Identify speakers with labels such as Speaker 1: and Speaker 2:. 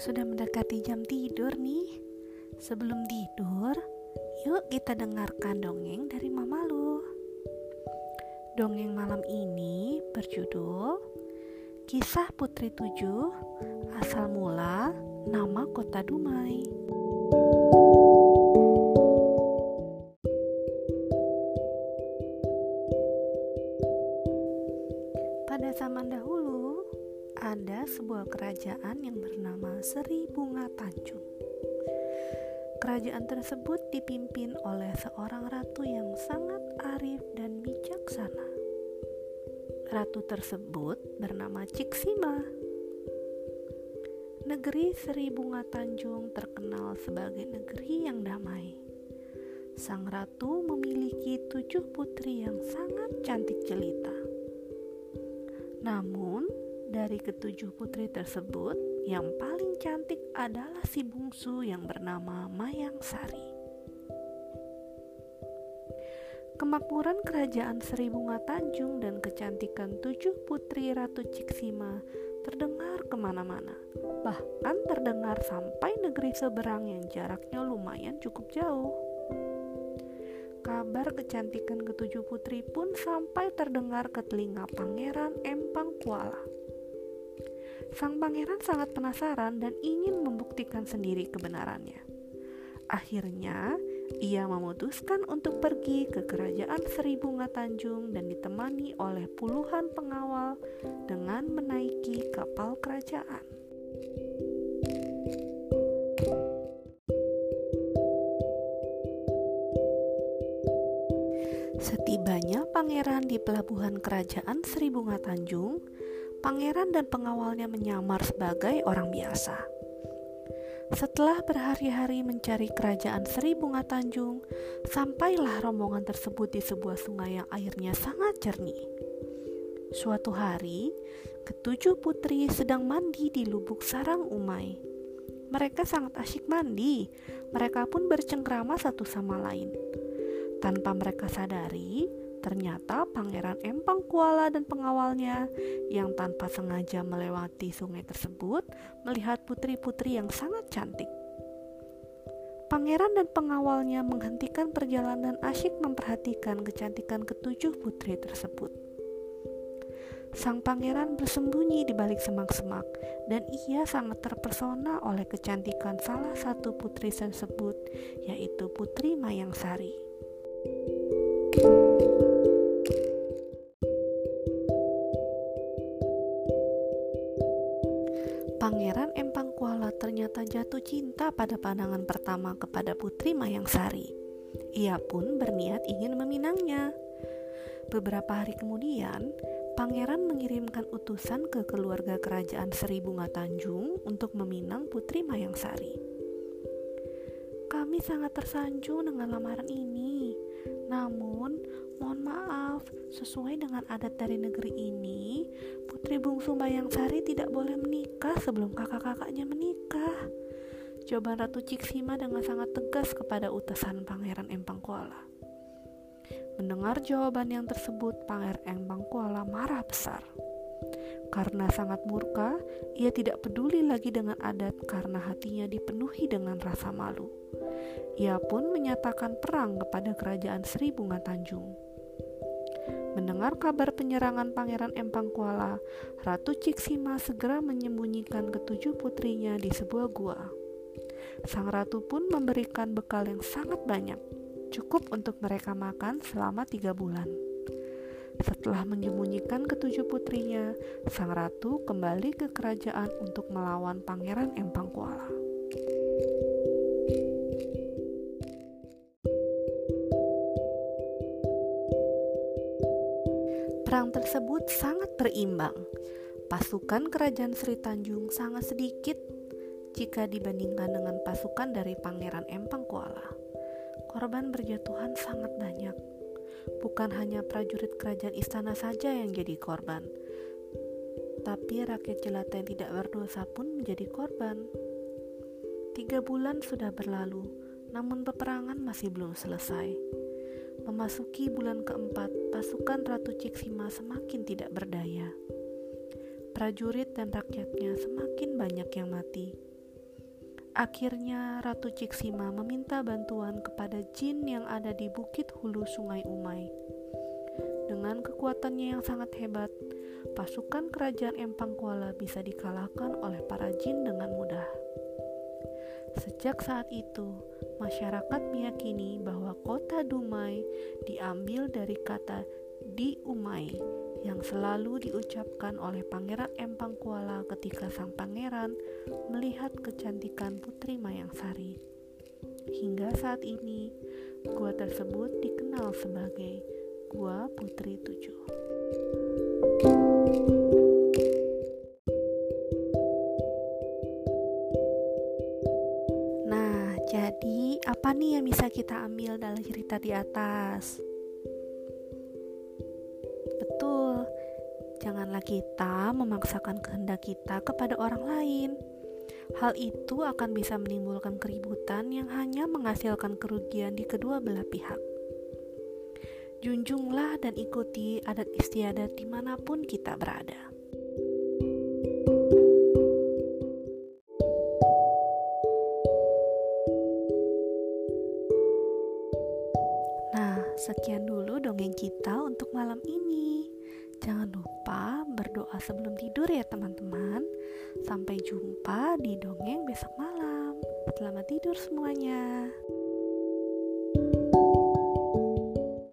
Speaker 1: Sudah mendekati jam tidur nih. Sebelum tidur, yuk kita dengarkan dongeng dari Mama Lu. Dongeng malam ini berjudul Kisah Putri Tujuh Asal Mula Nama Kota Dumai. Bunga Tanjung. Kerajaan tersebut dipimpin oleh seorang ratu yang sangat arif dan bijaksana. Ratu tersebut bernama Ciksima. Negeri Seri Bunga Tanjung terkenal sebagai negeri yang damai. Sang ratu memiliki tujuh putri yang sangat cantik jelita. Namun, dari ketujuh putri tersebut, yang paling cantik adalah si bungsu yang bernama Mayang Sari. Kemakmuran kerajaan Seri Bunga Tanjung dan kecantikan tujuh putri Ratu Ciksima terdengar ke mana-mana. Bahkan terdengar sampai negeri seberang yang jaraknya lumayan cukup jauh. Kabar kecantikan ketujuh putri pun sampai terdengar ke telinga Pangeran Empang Kuala. Sang pangeran sangat penasaran dan ingin membuktikan sendiri kebenarannya. Akhirnya, ia memutuskan untuk pergi ke kerajaan Seri Bunga Tanjung dan ditemani oleh puluhan pengawal dengan menaiki kapal kerajaan. Setibanya pangeran di pelabuhan kerajaan Seri Bunga Tanjung, pangeran dan pengawalnya menyamar sebagai orang biasa. Setelah berhari-hari mencari kerajaan Seri Bunga Tanjung, sampailah rombongan tersebut di sebuah sungai yang airnya sangat jernih. Suatu hari, ketujuh putri sedang mandi di lubuk sarang Umay. Mereka sangat asyik mandi, mereka pun bercengkrama satu sama lain. Tanpa mereka sadari, Ternyata Pangeran Empang Kuala dan pengawalnya yang tanpa sengaja melewati sungai tersebut melihat putri-putri yang sangat cantik. Pangeran dan pengawalnya menghentikan perjalanan asyik memperhatikan kecantikan ketujuh putri tersebut. Sang pangeran bersembunyi di balik semak-semak dan ia sangat terpesona oleh kecantikan salah satu putri tersebut yaitu Putri Mayang Sari. Ternyata jatuh cinta pada pandangan pertama kepada Putri Mayang Sari. Ia pun berniat ingin meminangnya. Beberapa hari kemudian, Pangeran mengirimkan utusan ke keluarga kerajaan Seri Bunga Tanjung untuk meminang Putri Mayang Sari. Kami sangat tersanjung dengan lamaran ini. Namun, mohon maaf, sesuai dengan adat dari negeri ini, Putri bungsu Mayang Sari tidak boleh menikah sebelum kakak-kakaknya menikah. Jawaban Ratu Ciksima dengan sangat tegas kepada utusan Pangeran Empang Kuala. Mendengar jawaban yang tersebut, Pangeran Empang Kuala marah besar. Karena sangat murka, ia tidak peduli lagi dengan adat karena hatinya dipenuhi dengan rasa malu. Ia pun menyatakan perang kepada kerajaan Sri Bunga Tanjung. Mendengar kabar penyerangan Pangeran Empang Kuala, Ratu Ciksima segera menyembunyikan ketujuh putrinya di sebuah gua. Sang ratu pun memberikan bekal yang sangat banyak, cukup untuk mereka makan selama tiga bulan. Setelah menyembunyikan ketujuh putrinya, sang ratu kembali ke kerajaan untuk melawan Pangeran Empang Kuala. Perang tersebut sangat berimbang. Pasukan kerajaan Sri Tanjung sangat sedikit jika dibandingkan dengan pasukan dari Pangeran Empang Kuala. Korban berjatuhan sangat banyak. Bukan hanya prajurit kerajaan istana saja yang jadi korban, tapi rakyat jelata yang tidak berdosa pun menjadi korban. Tiga bulan sudah berlalu, namun peperangan masih belum selesai. Memasuki bulan keempat, pasukan Ratu Ciksima semakin tidak berdaya. Prajurit dan rakyatnya semakin banyak yang mati. Akhirnya Ratu Ciksima meminta bantuan kepada jin yang ada di bukit hulu sungai Umai. Dengan kekuatannya yang sangat hebat, pasukan kerajaan Empang Kuala bisa dikalahkan oleh para jin dengan mudah. Sejak saat itu, masyarakat meyakini bahwa kota Dumai diambil dari kata di Umai yang selalu diucapkan oleh Pangeran Empang Kuala ketika sang pangeran melihat kecantikan Putri Mayang Sari. Hingga saat ini, gua tersebut dikenal sebagai Gua Putri Tujuh. Nah, jadi apa nih yang bisa kita ambil dalam cerita di atas? janganlah kita memaksakan kehendak kita kepada orang lain. Hal itu akan bisa menimbulkan keributan yang hanya menghasilkan kerugian di kedua belah pihak. Junjunglah dan ikuti adat istiadat di mana pun kita berada. Sekian dulu dongeng kita untuk malam ini. Jangan lupa berdoa sebelum tidur ya teman-teman. Sampai jumpa di dongeng besok malam. Selamat tidur semuanya. thank you